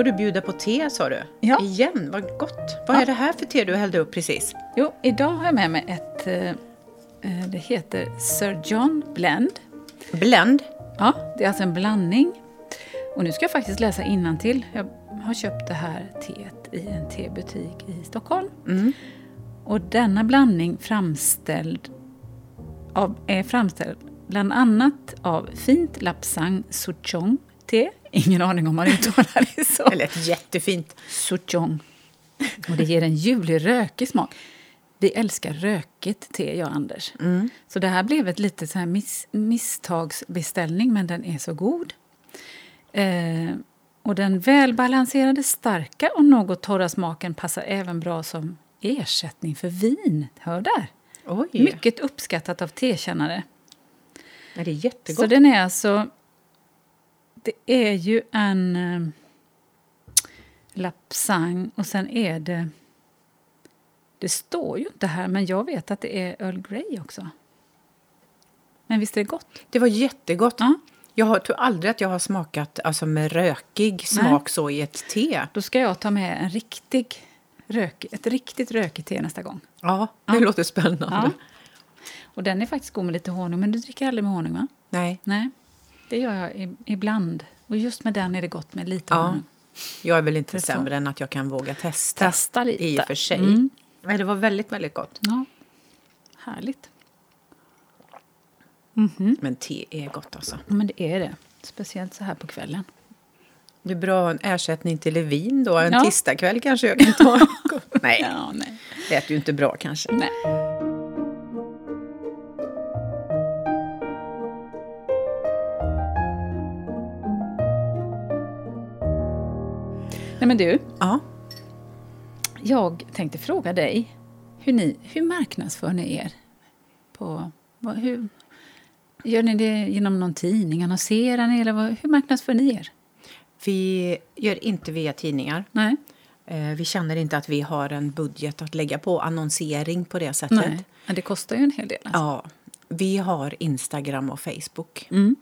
Ska du bjuda på te sa du. Ja. Igen, vad gott. Vad Ja. är det här för te du hällde upp precis? Jo, idag har jag med mig ett... eh, eh, Det heter Sir John Blend. Blend. Ja, det är alltså en blandning. Och nu ska jag faktiskt läsa innantill. Jag har köpt det här teet i en tebutik i Stockholm. Mm. Och denna blandning framställd av, är framställd bland annat av fint lapsang souchong te. Ingen aning om man uttalar det så. Eller ett jättefint. Souchong. Och det ger en ljuvlig rökig smak. Vi älskar rökigt te, jag och Anders. Så det här blev ett lite så här miss, misstagsbeställning, men den är så god. Eh, och den välbalanserade, starka och något torra smaken passar även bra som ersättning för vin. Hör där! Oj, Mycket uppskattat av tekännare. är det jättegott? Så den är alltså... Det är ju en eh, lapsang och sen är det... Det står ju inte här, men jag vet att det är Earl Grey också. Men visst är det gott? Det var jättegott. Ja. Jag tror aldrig att jag har smakat alltså, med rökig smak så i ett te. Då ska jag ta med en riktig rök, ett riktigt rökigt te nästa gång. Ja, det låter spännande. Ja. Och den är faktiskt god med lite honung, men du dricker aldrig med honung va? Nej, Nej, det gör jag ibland. Och just med den är det gott med lite Ja. honung. jag är väl inte är sämre än att jag kan våga testa. Testa lite. I och för sig. Mm. Det var väldigt, väldigt gott. Ja, härligt. Men te är gott alltså. Men det är det. Speciellt så här på kvällen. Det är bra en ersättning till vin då. En Ja. tisdagkväll kanske jag kan ta. Nej, Ja, nej. det lät ju inte bra kanske. nej. Men du, Ja. jag tänkte fråga dig. Hur, ni, hur marknadsför ni er? På, vad, hur, gör ni det genom någon tidning? Annonserar ni? Eller vad, hur marknadsför ni er? Vi gör inte via tidningar. Nej. Eh, Vi känner inte att vi har en budget att lägga på annonsering på det sättet. Nej. Men det kostar ju en hel del. Alltså. Ja, vi har Instagram och Facebook. Mm.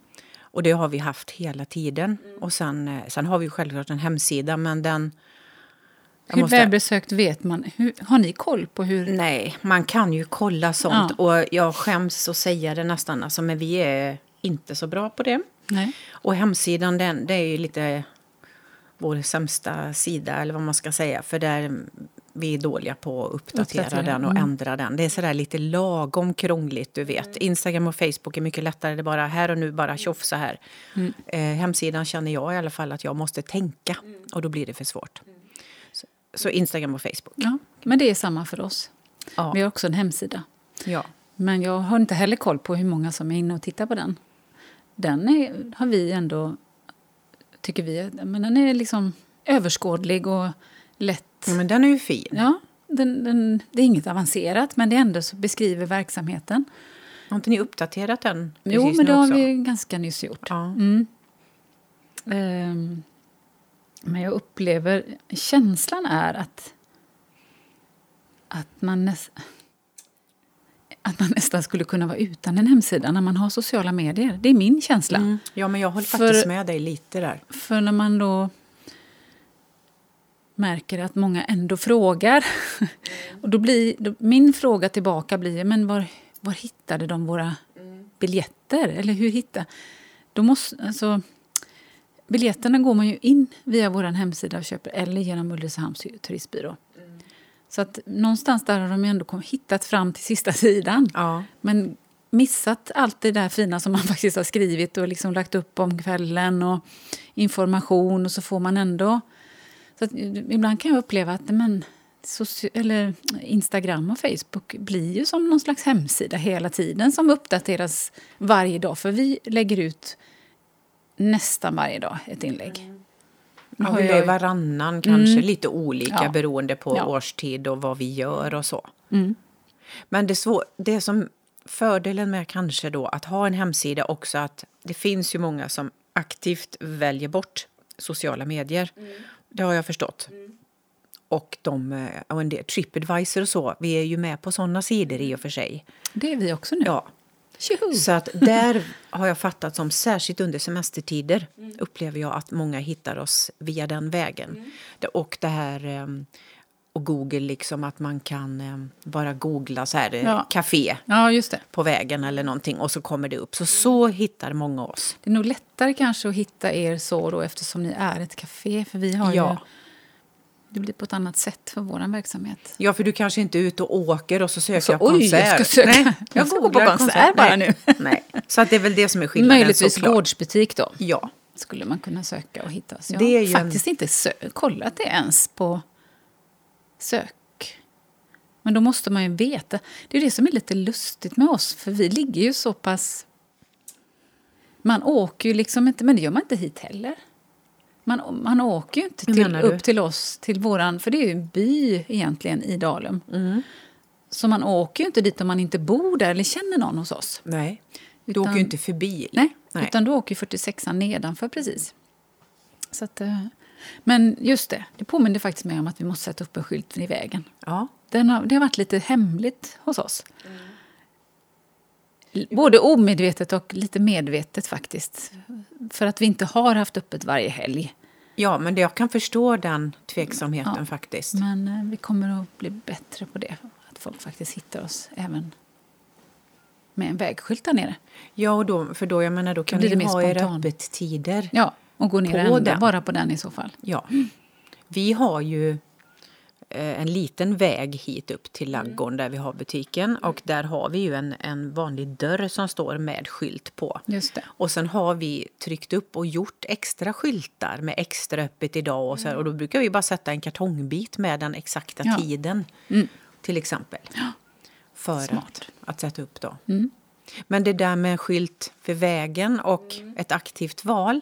Och det har vi haft hela tiden. Och sen, eh, sen har vi ju självklart en hemsida, men den... Hur måste- välbesökt vet man? Hur, har ni koll på hur... Nej, man kan ju kolla sånt. Ja. Och jag skäms att säga det nästan, alltså, men vi är inte så bra på det. Nej. Och hemsidan, den, det är ju lite vår sämsta sida, eller vad man ska säga. För där vi är dåliga på att uppdatera, Uppdatera, den och mm. ändra den. Det är sådär lite lagom krångligt, du vet. Instagram och Facebook är mycket lättare. Det är bara här och nu, bara tjoff så här. Mm. Eh, hemsidan känner jag i alla fall att jag måste tänka. Mm. Och då blir det för svårt. Så, så Instagram och Facebook. Ja, men det är samma för oss. Ja. Vi har också en hemsida. ja. Men jag har inte heller koll på hur många som är inne och tittar på den. Den är, har vi ändå, tycker vi, men den är liksom överskådlig och lätt. Men den är ju fin. Ja, den, den, det är inget avancerat, men det ändå så beskriver verksamheten. Har inte ni uppdaterat den Jo, men det har också? vi ganska nyss gjort. Ja. Mm. Ehm, men jag upplever... Känslan är att, att, man näs, att man nästan skulle kunna vara utan en hemsida när man har sociala medier. Det är min känsla. Mm. ja, men jag håller För- faktiskt med dig lite där. För när man då märker att många ändå frågar. Och då blir, då, min fråga tillbaka blir men var, var hittade de våra biljetter? Eller hur hitta? Då måste, alltså, biljetterna går man ju in via vår hemsida och köper eller genom Ulricehamns turistbyrå. Så att någonstans där har de ändå kom, hittat fram till sista sidan. Ja. Men missat allt det där fina som man faktiskt har skrivit och liksom lagt upp om kvällen och information och så får man ändå... Så att, ibland kan jag uppleva att men, eller Instagram och Facebook blir ju som någon slags hemsida hela tiden som uppdateras varje dag. För vi lägger ut nästan varje dag ett inlägg. Nu Ja, har vi jag- är varannan kanske, Mm. lite olika Ja. beroende på Ja. årstid och vad vi gör och så. Mm. Men det, svår, det som fördelen med kanske då att ha en hemsida också att det finns ju många som aktivt väljer bort sociala medier. Det har jag förstått. Och de, eh, och en del, Tripadvisor och så, vi är ju med på sådana sidor i och för sig. Det är vi också nu. Ja. Så att där har jag fattat som särskilt under semestertider upplever jag att många hittar oss via den vägen. Det- Och det här ehm, och Google liksom att man kan ehm, bara googla så här eh, Ja. café Ja, på vägen eller någonting och så kommer det upp. Så så hittar många oss. Det är nog lättare kanske att hitta er så då eftersom ni är ett café. För vi har ju... Ja. Det blir på ett annat sätt för vår verksamhet. Ja, för du kanske inte är ute och åker och så söker Så, jag oj, konsert. jag ska söka- Nej, jag ska gå på googlar konsert bara nu. Nej. Så att det är väl det som är skillnaden Möjligtvis såklart. gårdsbutik då. Ja. Skulle man kunna söka och hitta oss. Jag Det är har ju en- faktiskt inte kollat det ens på sök. Men då måste man ju veta. Det är det som är lite lustigt med oss. För vi ligger ju så pass... Man åker ju liksom inte, men det gör man inte hit heller. Man, man åker ju inte till, du? upp till oss, till våran, för det är ju en by egentligen i Dalum. Mm. Så man åker ju inte dit om man inte bor där eller känner någon hos oss. Nej. Du Utan- åker ju inte förbi. Nej, Nej. utan då åker ju 46an nedanför precis. Så att, eh, men just det, det påminner faktiskt mig om att vi måste sätta upp en skylt vid vägen. Ja. Den har, det har varit lite hemligt hos oss. L- Både omedvetet och lite medvetet faktiskt. För att vi inte har haft öppet varje helg. ja, men jag kan förstå den tveksamheten Ja. faktiskt. Men eh, vi kommer att bli bättre på det. Att folk faktiskt hittar oss även med en vägskylt där nere. Ja, och då, för då, jag menar, då kan ni ha era öppettider. Ja, och gå ner På ända den. bara på den i så fall. Ja. Vi har ju eh, en liten väg hit upp till ladugården där vi har butiken. Och där har vi ju en, en vanlig dörr som står med skylt på. Just det. Och sen har vi tryckt upp och gjort extra skyltar med extra öppet idag. Och, så här, och då brukar vi bara sätta en kartongbit med den exakta Ja. tiden. Mm. Till exempel. För Smart. att, att sätta upp då. Mm. Men det där med skylt för vägen och ett aktivt val.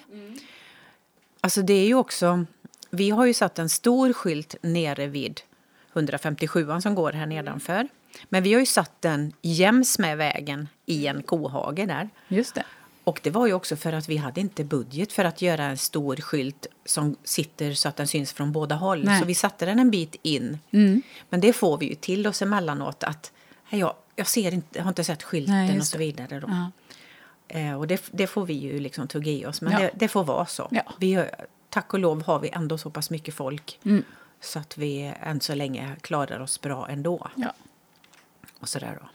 Alltså det är ju också... Vi har ju satt en stor skylt nere vid 157 som går här nedanför. Men vi har ju satt den jäms med vägen i en kohage där. Just det. Och det var ju också för att vi hade inte budget för att göra en stor skylt som sitter så att den syns från båda håll. Nej. Så vi satte den en bit in. Mm. Men det får vi ju till oss emellanåt att "Hej, jag, jag ser inte, jag har inte sett skylten Nej, och så vidare. Då. Ja. Eh, och det, det får vi ju liksom tugga i oss. Men Ja. det, det får vara så. Ja. Vi, tack och lov har vi ändå så pass mycket folk Mm. så att vi än så länge klarar oss bra ändå. Ja. Och sådär då.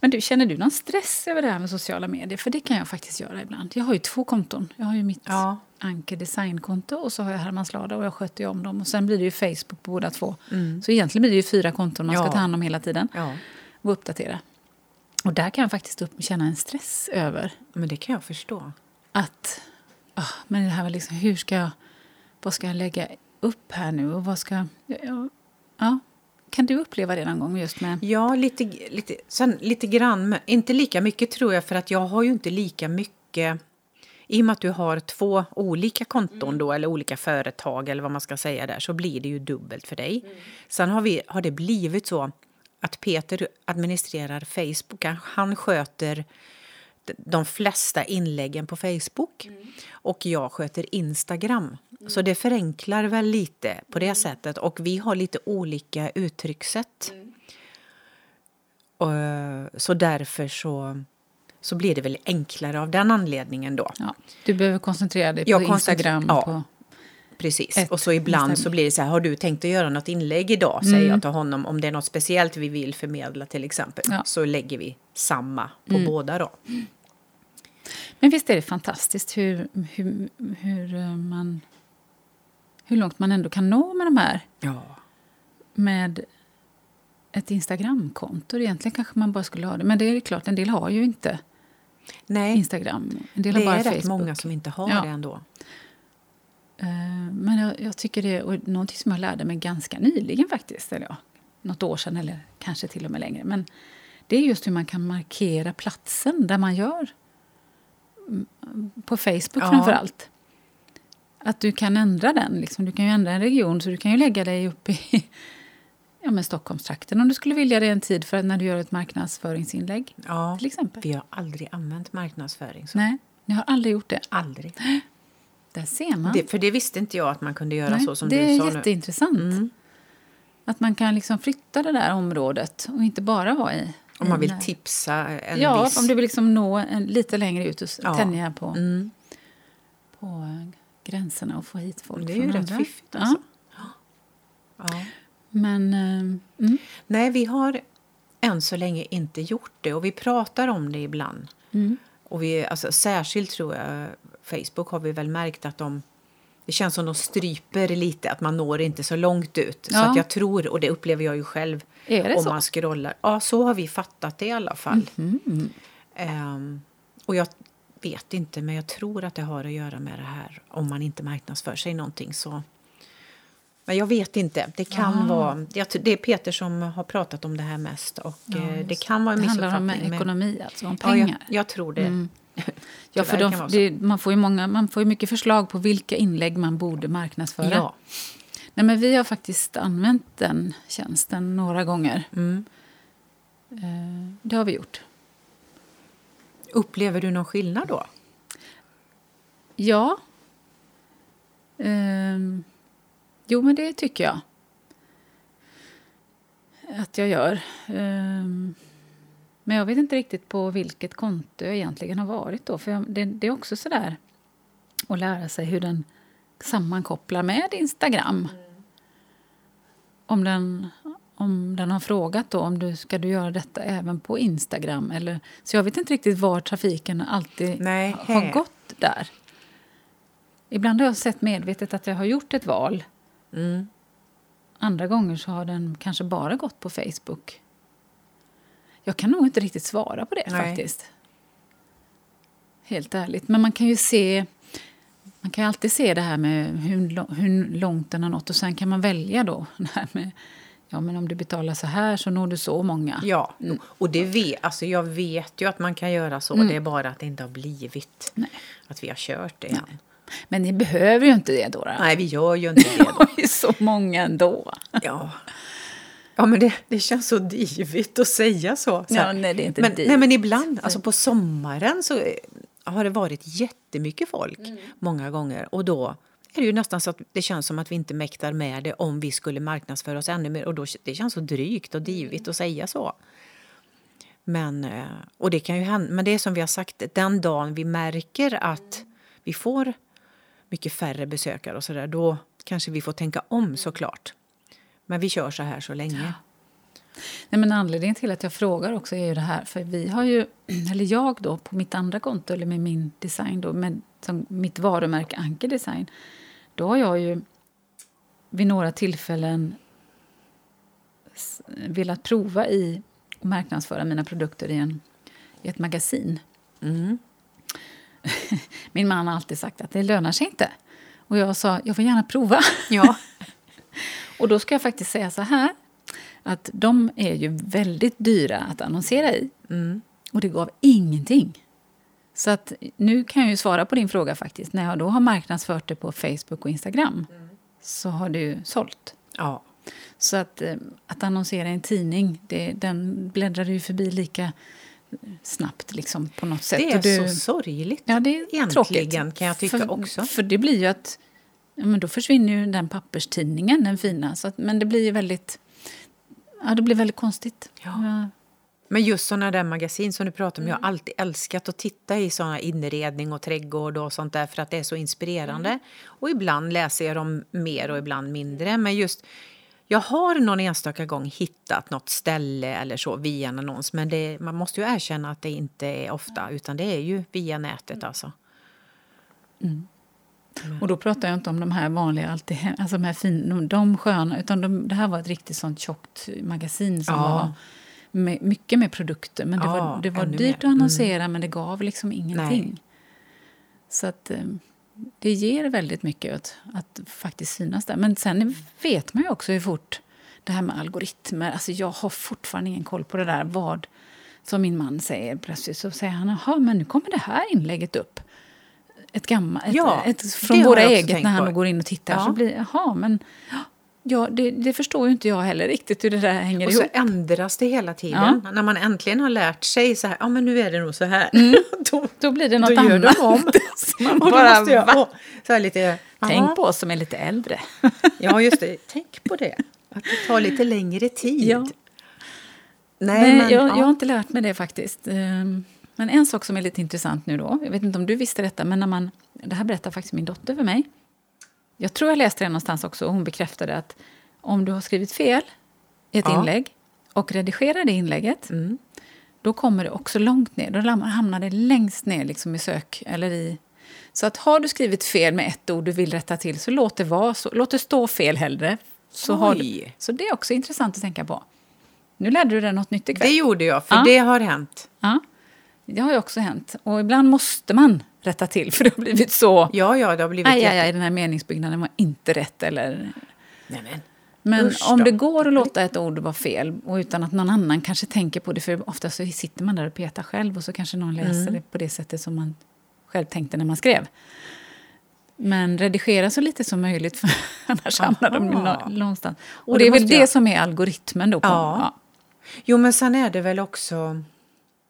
Men du, känner du någon stress över det här med sociala medier? För det kan jag faktiskt göra ibland. Jag har ju två konton. Jag har ju mitt Ja. Anker Designkonto och så har jag Hermans Lada och jag sköter ju om dem. Och sen blir det ju Facebook på båda två. Mm. Så egentligen blir det ju fyra konton man ska Ja. ta hand om hela tiden Ja, och uppdatera. Och där kan jag faktiskt upp, känna en stress över men det kan jag förstå. att... ah, men det här var liksom, hur ska jag... Vad ska jag lägga upp här nu? Och vad ska... Ja, ja. Kan du uppleva det någon gång just med... Ja, lite, lite, sen, lite grann. Men inte lika mycket tror jag för att jag har ju inte lika mycket... I och med att du har två olika konton då, eller olika företag eller vad man ska säga där, så blir det ju dubbelt för dig. Sen har, vi, har det blivit så att Peter administrerar Facebook. Han- sköter de- flesta inläggen på Facebook och jag sköter Instagram. Så det förenklar väl lite på det sättet. Och vi har lite olika uttryckssätt. Och, så därför så, så blir det väl enklare av den anledningen då. Ja, du behöver koncentrera dig Jag på Instagram. ja. På, Precis. Ett och så ibland Instagram. så blir det så här, har du tänkt att göra något inlägg idag? Säger jag till honom. Om det är något speciellt vi vill förmedla till exempel. Ja. Så lägger vi samma på båda då. Men visst är det fantastiskt hur, hur, hur, eh, man, hur långt man ändå kan nå med de här Ja. med ett Instagramkonto. Egentligen kanske man bara skulle ha det. Men det är klart, en del har ju inte Nej, Instagram. En del det har bara är rätt Facebook. många som inte har Ja. det ändå. Eh, Men jag, jag tycker det är någonting som jag lärde mig ganska nyligen faktiskt. Eller ja, något år sedan eller kanske till och med längre. Men det är just hur man kan markera platsen där man gör. Mm, På Facebook Ja. framför allt. Att du kan ändra den. Liksom. Du kan ju ändra en region så du kan ju lägga dig uppe i ja, men Stockholmstrakten om du skulle vilja det en tid för när du gör ett marknadsföringsinlägg. Ja. Till exempel. Vi har aldrig använt marknadsföring. Så. Nej, ni har aldrig gjort det. Aldrig. Där ser man. Det, för det visste inte jag att man kunde göra Nej, så som det du är sa nu. jätteintressant. Mm. Att man kan liksom flytta det där området och inte bara vara i Om man vill Nej. tipsa en Ja, viss... om du vill liksom nå en, lite längre ut och Ja. tänja på, Mm. på eh, gränserna och få hit folk Det är ju rätt fiffigt alltså. Ja, Ja. men... eh, Mm, Nej, vi har än så länge inte gjort det och vi pratar om det ibland. mm, Och vi, alltså, särskilt tror jag, Facebook har vi väl märkt att de det känns som de stryper lite, att man når inte så långt ut. Så Ja. att jag tror, och det upplever jag ju själv, Är det om så? man scrollar. Ja, så har vi fattat det i alla fall. mm. Ehm, och jag vet inte, men jag tror att det har att göra med det här om man inte marknadsför sig någonting. Så. Men jag vet inte. Det kan Ah. vara... Det är Peter som har pratat om det här mest. Och Ja, eh, det kan vara en Det handlar om missuppfattning. ekonomi, alltså om Ja, pengar. jag, jag tror det. Mm. Ja, för de, det, man, får ju många, man får ju mycket förslag på vilka inlägg man borde marknadsföra. Ja. Nej, men vi har faktiskt använt den tjänsten några gånger. Mm. Eh, det har vi gjort. Upplever du någon skillnad då? Ja. Ehm, jo, men det tycker jag. Att jag gör. Ehm, men jag vet inte riktigt på vilket konto jag egentligen har varit då. För jag, det, det är också sådär att lära sig hur den sammankopplar med Instagram. Om den, om den har frågat då om du ska du göra detta även på Instagram. Eller, så jag vet inte riktigt var trafiken alltid Nej, har gått där. Ibland har jag sett medvetet att jag har gjort ett val. Mm. Andra gånger så har den kanske bara gått på Facebook. Jag kan nog inte riktigt svara på det Nej. faktiskt. Helt ärligt. Men man kan ju se... Man kan ju alltid se det här med hur, hur långt den har nått och sen kan man välja då. Med, ja, men om du betalar så här så når du så många. Ja, Mm. och det vet, alltså jag vet ju att man kan göra så. Det är bara att det inte har blivit Nej. att vi har kört det än. Men ni behöver ju inte det då. då. Nej, vi gör ju inte det. Då. var ju så många ändå. Ja, ja men det, det känns så divigt att säga så. så. Ja, nej, det är inte men, divigt. nej, men ibland, alltså på sommaren så eh, har det varit jättemycket folk Mm. många gånger. Och då är det ju nästan så att det känns som att vi inte mäktar med det om vi skulle marknadsföra oss ännu mer. Och då, det känns så drygt och divigt Mm. att säga så. Men, eh, och det kan ju hända, men det är som vi har sagt, den dagen vi märker att vi får mycket färre besökare och så där, då kanske vi får tänka om såklart. Men vi kör så här så länge. Nej, men anledningen till att jag frågar också är ju det här. För vi har ju, eller jag då, på mitt andra konto, eller med min design då, med, som mitt varumärke Anker Design, då har jag ju vid några tillfällen velat prova i att marknadsföra mina produkter i, en, i ett magasin. Mm. Min man har alltid sagt att det lönar sig inte. Och jag sa, jag får gärna prova. Ja. Och då ska jag faktiskt säga så här, att de är ju väldigt dyra att annonsera i. Mm. Och det gav ingenting. Så att nu kan jag ju svara på din fråga faktiskt. När jag då har marknadsfört det på Facebook och Instagram så har det ju sålt. ja. Så att, eh, att annonsera i en tidning, det, den bläddrar ju förbi lika snabbt liksom på något sätt. Det är du, så sorgligt. Ja, det är Egentligen tråkigt. kan jag tycka för, också. För det blir ju att... Ja, men då försvinner ju den papperstidningen, den fina. Så att, men det blir väldigt... Ja, det blir väldigt konstigt. Ja. Men just såna där magasin som du pratar om, jag har alltid älskat att titta i såna inredning och trädgård och sånt där för att det är så inspirerande. Och ibland läser jag dem mer och ibland mindre. Men just, jag har någon enstaka gång hittat något ställe eller så via en annons. Men det, man måste ju erkänna att det inte är ofta, utan det är ju via nätet alltså. Och då pratar jag inte om de här vanliga, alltid, alltså de här fin, de, de sköna, utan de, det här var ett riktigt sånt tjockt magasin som Ja. var med, mycket med produkter. Men det Ja, var, det var dyrt mer. att annonsera, men det gav liksom ingenting. Så att eh, det ger väldigt mycket att, att faktiskt synas där. Men sen vet man ju också hur fort det här med algoritmer, alltså jag har fortfarande ingen koll på det där vad som min man säger plötsligt. Så säger han, jaha, men nu kommer det här inlägget upp. Ett gammalt, ett, Ja, ett, det från våra eget när han på. går in och tittar. Ja. Så blir jaha, men ja, det, det förstår ju inte jag heller riktigt hur det där hänger Och så ihop. ändras det hela tiden. När man äntligen har lärt sig så här, ja men nu är det nog så här. då, Då blir det något då gör annat. de om. Man Och bara, måste jag, åh, så här lite, Tänk aha. på oss som är lite äldre. Ja, just det. Tänk på det. Att det tar lite längre tid. Ja. Nej, Nej, men, jag, ja. jag har inte lärt mig det faktiskt. Ehm, Men en sak som är lite intressant nu då, jag vet inte om du visste detta, men när man, det här berättar faktiskt min dotter för mig. Jag tror jag läste det någonstans också och hon bekräftade att om du har skrivit fel i ett Ja. inlägg och redigerar det inlägget, Mm. då kommer det också långt ner. Då hamnar det längst ner liksom i sök eller i... Så att har du skrivit fel med ett ord du vill rätta till så låt det vara, så, låt det stå fel hellre. Så, har du, så det är också intressant att tänka på. Nu lärde du dig något nytt ikväll. Det gjorde jag, för Ja. det har hänt. Ja, det har ju också hänt. Och ibland måste man rätta till för det har blivit så... Ja, ja, det har blivit Aj, aj, aj, den här meningsbyggnaden var inte rätt. Eller... Nej, men. Usch om då. det går att låta ett ord vara fel och utan att någon annan kanske tänker på det, för ofta så sitter man där och petar själv och så kanske någon läser Mm. det på det sättet som man själv tänkte när man skrev. Men redigera så lite som möjligt, för annars hamnar de nå- någonstans. Och, Och det det är väl måste det jag- som är algoritmen då? På, Ja. Jo, men sen är det väl också...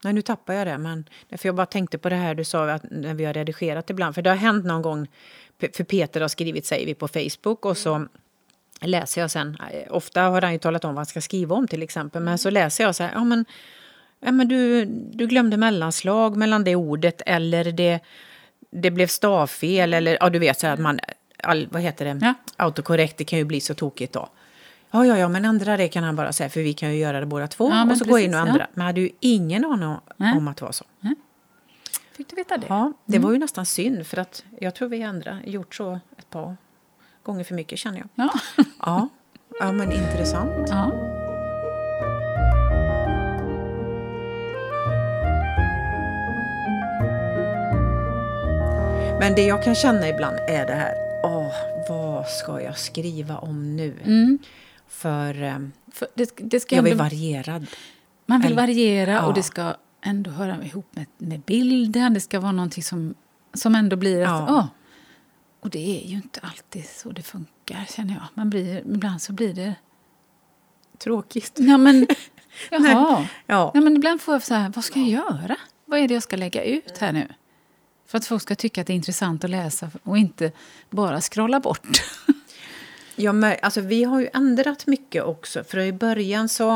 Nej, nu tappar jag det. Men, för jag bara tänkte på det här du sa att när vi har redigerat ibland. För det har hänt någon gång, för Peter har skrivit, säger vi, på Facebook. Och så läser jag sen, eh, ofta har han ju talat om vad han ska skriva om till exempel. Men så läser jag så här, ja men, ja, men du, du glömde mellanslag mellan det ordet. Eller det, det blev stavfel. Eller ja, du vet så här att man, all, vad heter det, Ja. autokorrekt, det kan ju bli så tokigt då. Ja, ja, ja, men ändra det kan han bara säga, för vi kan ju göra det båda två. Ja, och så gå in och precis, ändra. ja. Men jag hade ju ingen aning om, Nej. om att det var så. Fick du veta det? Ja, det var ju nästan synd, för att jag tror vi andra gjort så ett par gånger för mycket, känner jag. Ja. Ja, ja men intressant. ja. Men det jag kan känna ibland är det här, åh, vad ska jag skriva om nu? Mm. För eh, För det, det ska jag vill ändå- varierad. Man vill variera Ja. och det ska ändå höra ihop med, med bilden. Det ska vara någonting som, som ändå blir att... Ja. åh. Och det är ju inte alltid så det funkar, känner jag. Man blir, ibland så blir det... Tråkigt. Ja, men... Jaha. Ja. Ja, men ibland får jag så här, vad ska jag göra? Vad är det jag ska lägga ut här nu? För att folk ska tycka att det är intressant att läsa och inte bara scrolla bort. Ja, men, alltså, vi har ju ändrat mycket också. För i början så...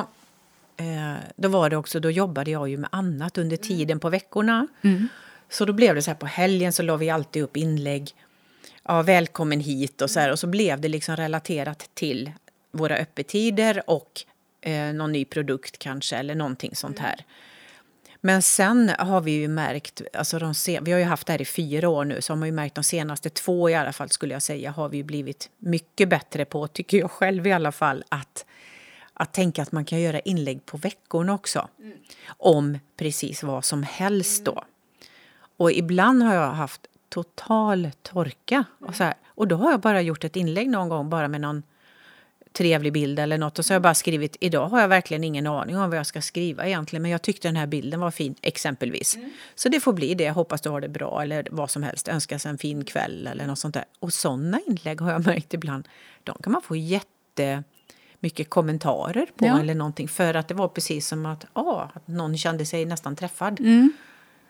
Eh, då var det också, då jobbade jag ju med annat under tiden på veckorna. Så då blev det så här på helgen så la vi alltid upp inlägg. Ja, välkommen hit och så här. Och så blev det liksom relaterat till våra öppettider och eh, någon ny produkt kanske eller någonting sånt här. Men sen har vi ju märkt, alltså de sen, vi har ju haft det här i fyra år nu, så har man ju märkt de senaste två i alla fall skulle jag säga, har vi ju blivit mycket bättre på, tycker jag själv i alla fall, att, att tänka att man kan göra inlägg på veckorna också. Om precis vad som helst då. Och ibland har jag haft total torka. Och, så här, och då har jag bara gjort ett inlägg någon gång bara med någon trevlig bild eller något. Och så har jag bara skrivit, idag har jag verkligen ingen aning om vad jag ska skriva egentligen. Men jag tyckte den här bilden var fin, exempelvis. Så det får bli det. Jag hoppas du har det bra eller vad som helst. Önskas en fin kväll eller något sånt där. Och sådana inlägg har jag märkt ibland. De kan man få jätte mycket kommentarer på Ja. eller någonting. För att det var precis som att, ah, att någon kände sig nästan träffad. Mm.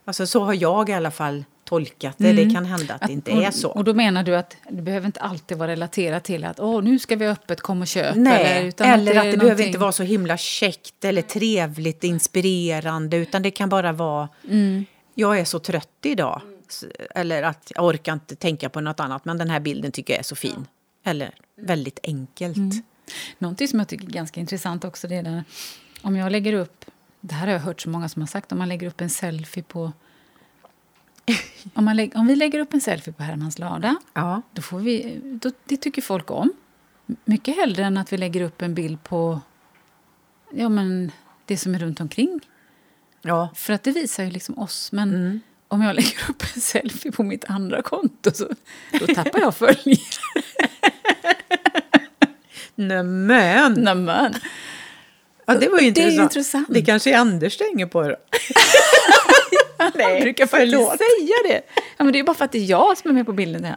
Alltså så har jag i alla fall tolkat det. Det kan hända att, det inte och, är så. Och då menar du att det behöver inte alltid vara relaterat till att Åh, nu ska vi ha öppet, kom och köp. Nej, eller eller, utan att det, är behöver någonting- inte vara så himla käckt eller trevligt, inspirerande, utan det kan bara vara Mm. jag är så trött idag. Eller att jag orkar inte tänka på något annat, men den här bilden tycker jag är så fin. Eller väldigt enkelt. Mm. Någonting som jag tycker är ganska intressant också det är där, om jag lägger upp, det här har jag hört så många som har sagt, om man lägger upp en selfie på om, man lägg, om vi lägger upp en selfie på Hermans lada, Ja. då får vi, då, det tycker folk om. Mycket hellre än att vi lägger upp en bild på ja, men det som är runt omkring. ja. För att det visar ju liksom oss. Men om jag lägger upp en selfie på mitt andra konto så då tappar jag följare. Nämen! Nämen! Ja, det var ju Det är ju intressant. intressant. Det kanske är Anders det hänger på. Då. Nej, jag brukar faktiskt förlåt. säga det. Ja, men det är bara för att det är jag som är med på bilden. Här.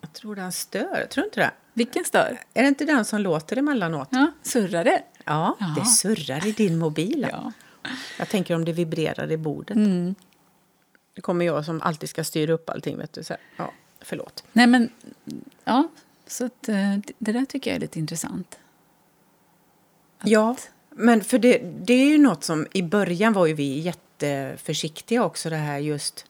Jag tror den stör. Tror inte det? Vilken stör? Är det inte den som låter emellanåt? Ja, surrar det? Ja, Ja. det surrar i din mobil. Ja. Jag tänker om det vibrerar i bordet. Mm. Det kommer jag som alltid ska styra upp allting. Vet du, så här. Ja, förlåt. Nej, men... Ja, så att, eh, det- det där tycker jag är lite intressant. Ja, Men för det, det är ju något som i början var ju vi jätteförsiktiga också det här just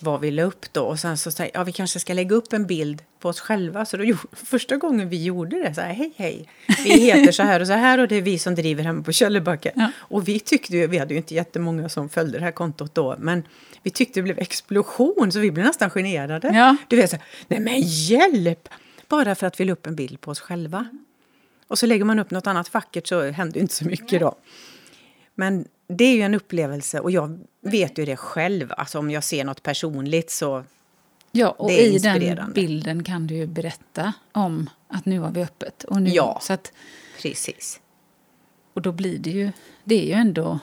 vad vi la upp då och sen så sa ja vi kanske ska lägga upp en bild på oss själva så då första gången vi gjorde det så här hej hej vi heter så här och så här och det är vi som driver hemma på Källerbacka ja. och vi tyckte ju vi hade ju inte jättemånga som följde det här kontot då men vi tyckte det blev explosion så vi blev nästan generade. Ja. Du vet så här, nej men hjälp! Bara för att vi la upp en bild på oss själva. Och så lägger man upp något annat vackert så händer inte så mycket då. Men det är ju en upplevelse och jag vet ju det själv. Alltså om jag ser något personligt så Ja, och i den bilden kan du ju berätta om att nu har vi öppet. Och nu, ja, så att, precis. Och då blir det ju, det är ju ändå,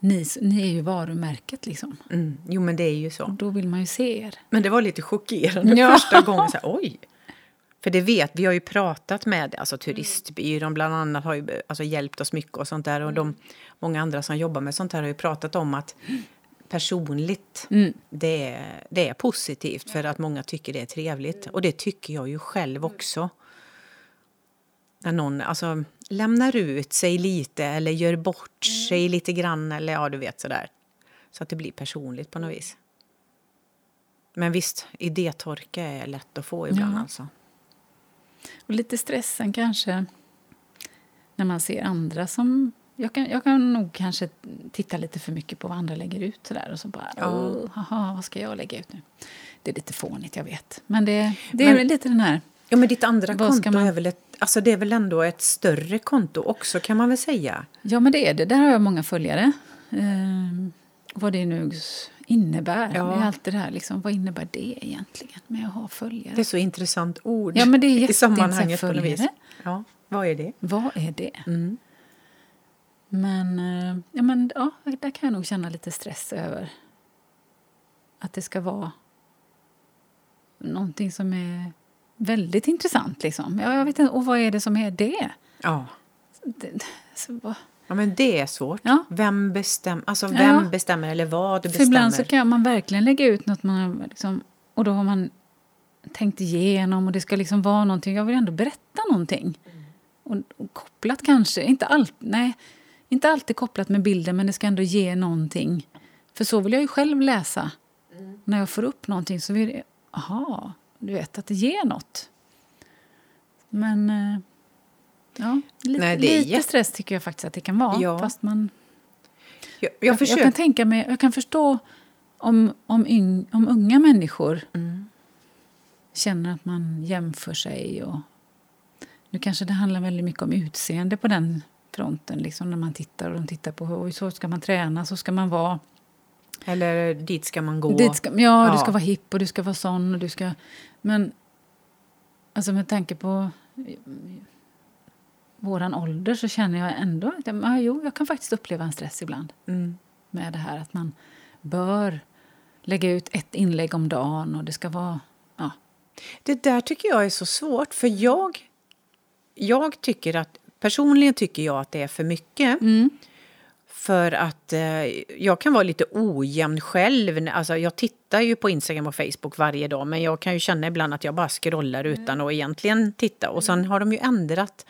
ni, ni är ju varumärket liksom. Mm, jo men det är ju så. Och då vill man ju se er. Men det var lite chockerande ja. första gången. Så här, Oj! För det vet vi har ju pratat med alltså turistbyrån bland annat har ju alltså, hjälpt oss mycket och sånt där. Och de, många andra som jobbar med sånt här har ju pratat om att personligt, mm. det, det är positivt för att många tycker det är trevligt. Och det tycker jag ju själv också. När någon alltså, lämnar ut sig lite eller gör bort sig lite grann eller ja, du vet sådär. Så att det blir personligt på något vis. Men visst, idétorka är lätt att få ibland ja. alltså. Och lite stressen kanske när man ser andra som... Jag kan, jag kan nog kanske titta lite för mycket på vad andra lägger ut. Så där, och så bara, ja. oh, haha, vad ska jag lägga ut nu? Det är lite fånigt, jag vet. Men det, det är men, lite den här... Ja, men ditt andra konto man... är väl ett, alltså det är väl ändå ett större konto också, kan man väl säga? Ja, men det är det. Där har jag många följare. Eh, vad det nu innebär. Ja. Det är alltid det här, liksom, vad innebär det egentligen med att ha följare? Det är så intressant ord ja, men det är i sammanhanget. Följare. Ja, vad är det? Vad är det? Mm. Men, eh, ja, men ja, där kan jag nog känna lite stress över att det ska vara någonting som är väldigt intressant. Liksom. Ja, jag vet inte, och vad är det som är det? Ja. Det, så, Ja, men det är svårt. Ja. Vem, bestäm, alltså, vem ja. bestämmer eller vad bestämmer? För ibland så kan man verkligen lägga ut något man liksom, och då har man tänkt igenom och det ska liksom vara någonting. Jag vill ändå berätta någonting. Mm. Och, och, kopplat kanske, inte, all, nej, inte alltid kopplat med bilden men det ska ändå ge någonting. För så vill jag ju själv läsa. Mm. När jag får upp någonting så vill jag, aha, du vet att det ger något. Men eh, Ja, lite, Nej, lite jätt... stress tycker jag faktiskt att det kan vara. Ja. Fast man... Jag, jag, jag, jag, kan tänka mig, jag kan förstå om, om, yng, om unga människor mm. känner att man jämför sig. Och, nu kanske det handlar väldigt mycket om utseende på den fronten. Liksom när man tittar och de tittar på hur så ska man träna, så ska man vara. Eller dit ska man gå. Dit ska, ja, ja, du ska vara hipp och du ska vara sån. Och du ska, men alltså med tanke på våran ålder så känner jag ändå att jag, jo, jag kan faktiskt uppleva en stress ibland. Mm. Med det här att man bör lägga ut ett inlägg om dagen och det ska vara... Ja. Det där tycker jag är så svårt för jag, jag tycker att personligen tycker jag att det är för mycket. Mm. För att eh, jag kan vara lite ojämn själv. Alltså, jag tittar ju på Instagram och Facebook varje dag men jag kan ju känna ibland att jag bara scrollar utan mm. att egentligen titta. Och sen har de ju ändrat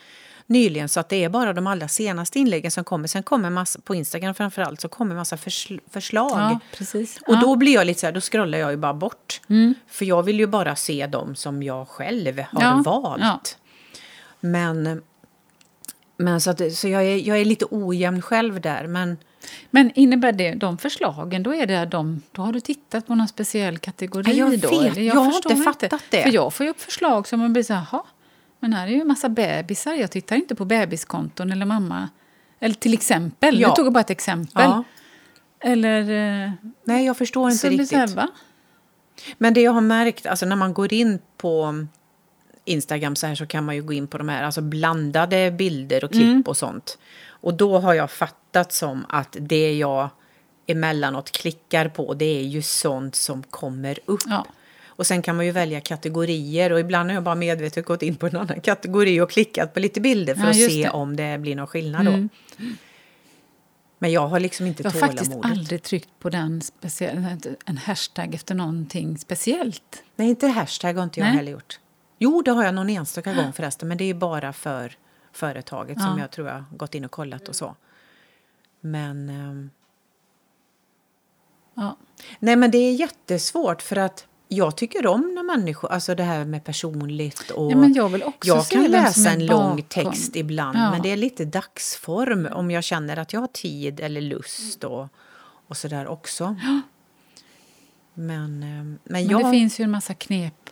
nyligen så att det är bara de allra senaste inläggen som kommer. Sen kommer massa, på Instagram framförallt, så kommer massa försl förslag. Ja, precis. Och då blir jag lite så här, då scrollar jag ju bara bort. Mm. För jag vill ju bara se dem som jag själv har ja, valt. Ja. Men, men så, att, så jag, är, jag är lite ojämn själv där. Men, men innebär det de förslagen, då, är det de, då har du tittat på någon speciell kategori? Jag vet, då? jag, jag har inte fattat inte. det. För jag får ju upp förslag som man blir så här, men här är ju en massa bebisar. Jag tittar inte på bebiskonton eller mamma. Eller till exempel. Ja. Nu tog jag bara ett exempel. Ja. Eller... Eh, Nej, jag förstår inte riktigt. Här, Men det jag har märkt, alltså när man går in på Instagram så här så kan man ju gå in på de här alltså blandade bilder och klipp mm. och sånt. Och då har jag fattat som att det jag emellanåt klickar på det är ju sånt som kommer upp. Ja. Och sen kan man ju välja kategorier och ibland har jag bara medvetet gått in på en annan kategori och klickat på lite bilder för ja, att se det. om det blir någon skillnad mm. då. Men jag har liksom inte tålamodet. Jag har faktiskt aldrig tryckt på den en hashtag efter någonting speciellt. Nej, inte hashtag har inte jag Nej. heller gjort. Jo, det har jag någon enstaka gång förresten, men det är bara för företaget Ja. som jag tror jag har gått in och kollat och så. Men... ehm, Ja. Nej, men det är jättesvårt för att jag tycker om när människor, alltså det här med personligt och Ja, men jag vill också jag kan läsa en lång text ibland, Ja. men det är lite dagsform om jag känner att jag har tid eller lust och, och sådär också. Men, eh, men, Men jag... det finns ju en massa knep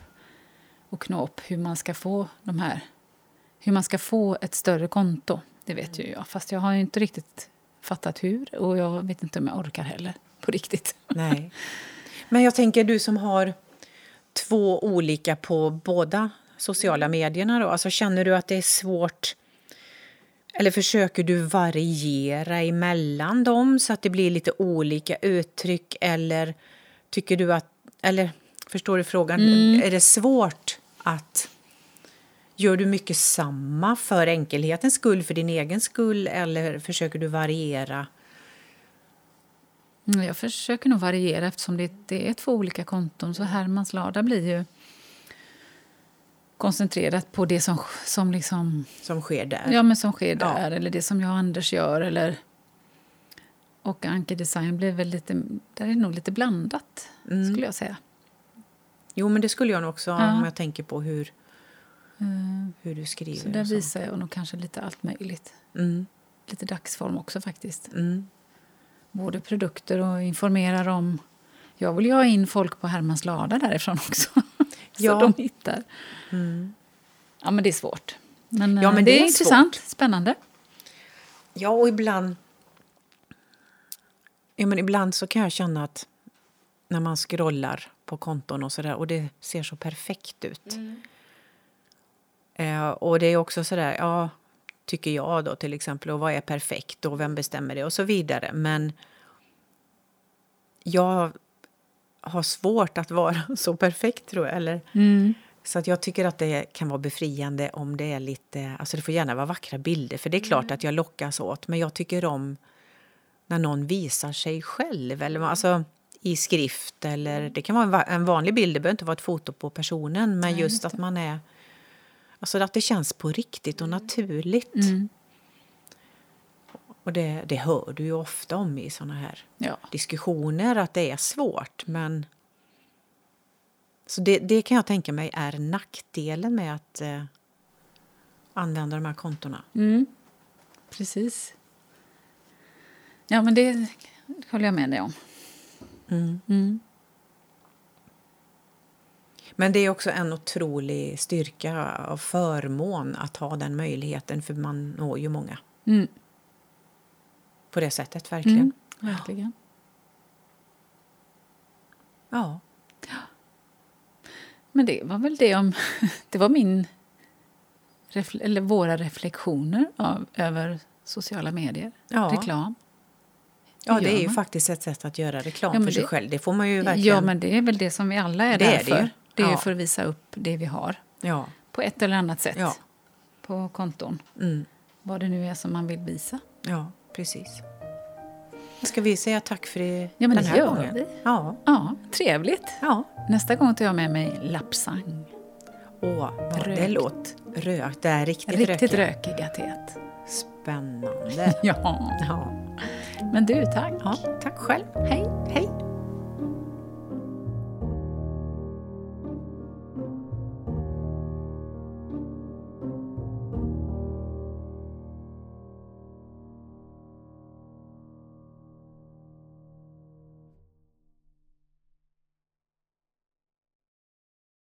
och knåp hur man ska få de här hur man ska få ett större konto. Det vet ju jag, fast jag har ju inte riktigt fattat hur och jag vet inte om jag orkar heller på riktigt. Nej. Men jag tänker du som har två olika på båda sociala medierna då, alltså känner du att det är svårt eller försöker du variera emellan dem så att det blir lite olika uttryck eller tycker du att, eller förstår du frågan, är det svårt att Gör du mycket samma för enkelhetens skull, för din egen skull eller försöker du variera? Mm, Jag försöker nog variera eftersom det, det är två olika konton. Så Hermans lada blir ju koncentrerat på det som, som, liksom, som sker där. ja, men som sker Ja. där, eller det som jag och Anders gör. Eller, och Anke Design blir väl lite, där är det nog lite blandat, Mm. skulle jag säga. Jo, men det skulle jag nog också Ja. om jag tänker på hur, Mm, hur du skriver. Så där visar jag nog kanske lite allt möjligt. Mm, Lite dagsform också faktiskt. mm, Både produkter och informerar om... Jag vill ju ha in folk på Hermans lada därifrån också. så Ja. de hittar. mm. Ja, men det är svårt. Men, Ja, eh, men det, det är, är intressant, spännande. Ja, och ibland... Ja, men ibland så kan jag känna att när man scrollar på konton och sådär och det ser så perfekt ut. Eh, och det är också sådär, ja, tycker jag då till exempel, och vad är perfekt och vem bestämmer det och så vidare. Men jag har svårt att vara så perfekt tror jag. Eller, Så att jag tycker att det kan vara befriande om det är lite, alltså det får gärna vara vackra bilder för det är klart att jag lockas åt. Men jag tycker om när någon visar sig själv eller alltså i skrift eller det kan vara en va- en vanlig bild, det behöver inte vara ett foto på personen men just att man är, alltså att det känns på riktigt och naturligt. Mm. Och det, det hör du ju ofta om i såna här Ja. diskussioner att det är svårt men så det, det kan jag tänka mig är nackdelen med att eh, använda de här kontona. Mm. Precis. Ja, men det håller jag med dig om. Mm. Men det är också en otrolig styrka och förmån att ha den möjligheten för man når ju många Mm. på det sättet verkligen. Mm. Verkligen. Ja. Men det var väl det om... Det var min... Eller våra reflektioner av, över sociala medier. Ja. Reklam. ja, det är ju faktiskt ett sätt att göra reklam Ja, för sig det- själv. Det får man ju verkligen. Ja, men det är väl det som vi alla är Det där är det för. ju. Det är Ja. för att visa upp det vi har. Ja. På ett eller annat sätt. Ja. På konton. Mm. Vad det nu är som man vill visa. ja, precis. Ska vi säga tack för det, Ja, men den det här gör gången? vi. Ja. Ja, trevligt. ja. Nästa gång tar jag med mig lapsang. Åh, vad det låter rökt. Det är riktigt, Riktigt rökigt. rökiga teet. Spännande. Ja. Ja. Men du, tack. ja, tack själv. Hej.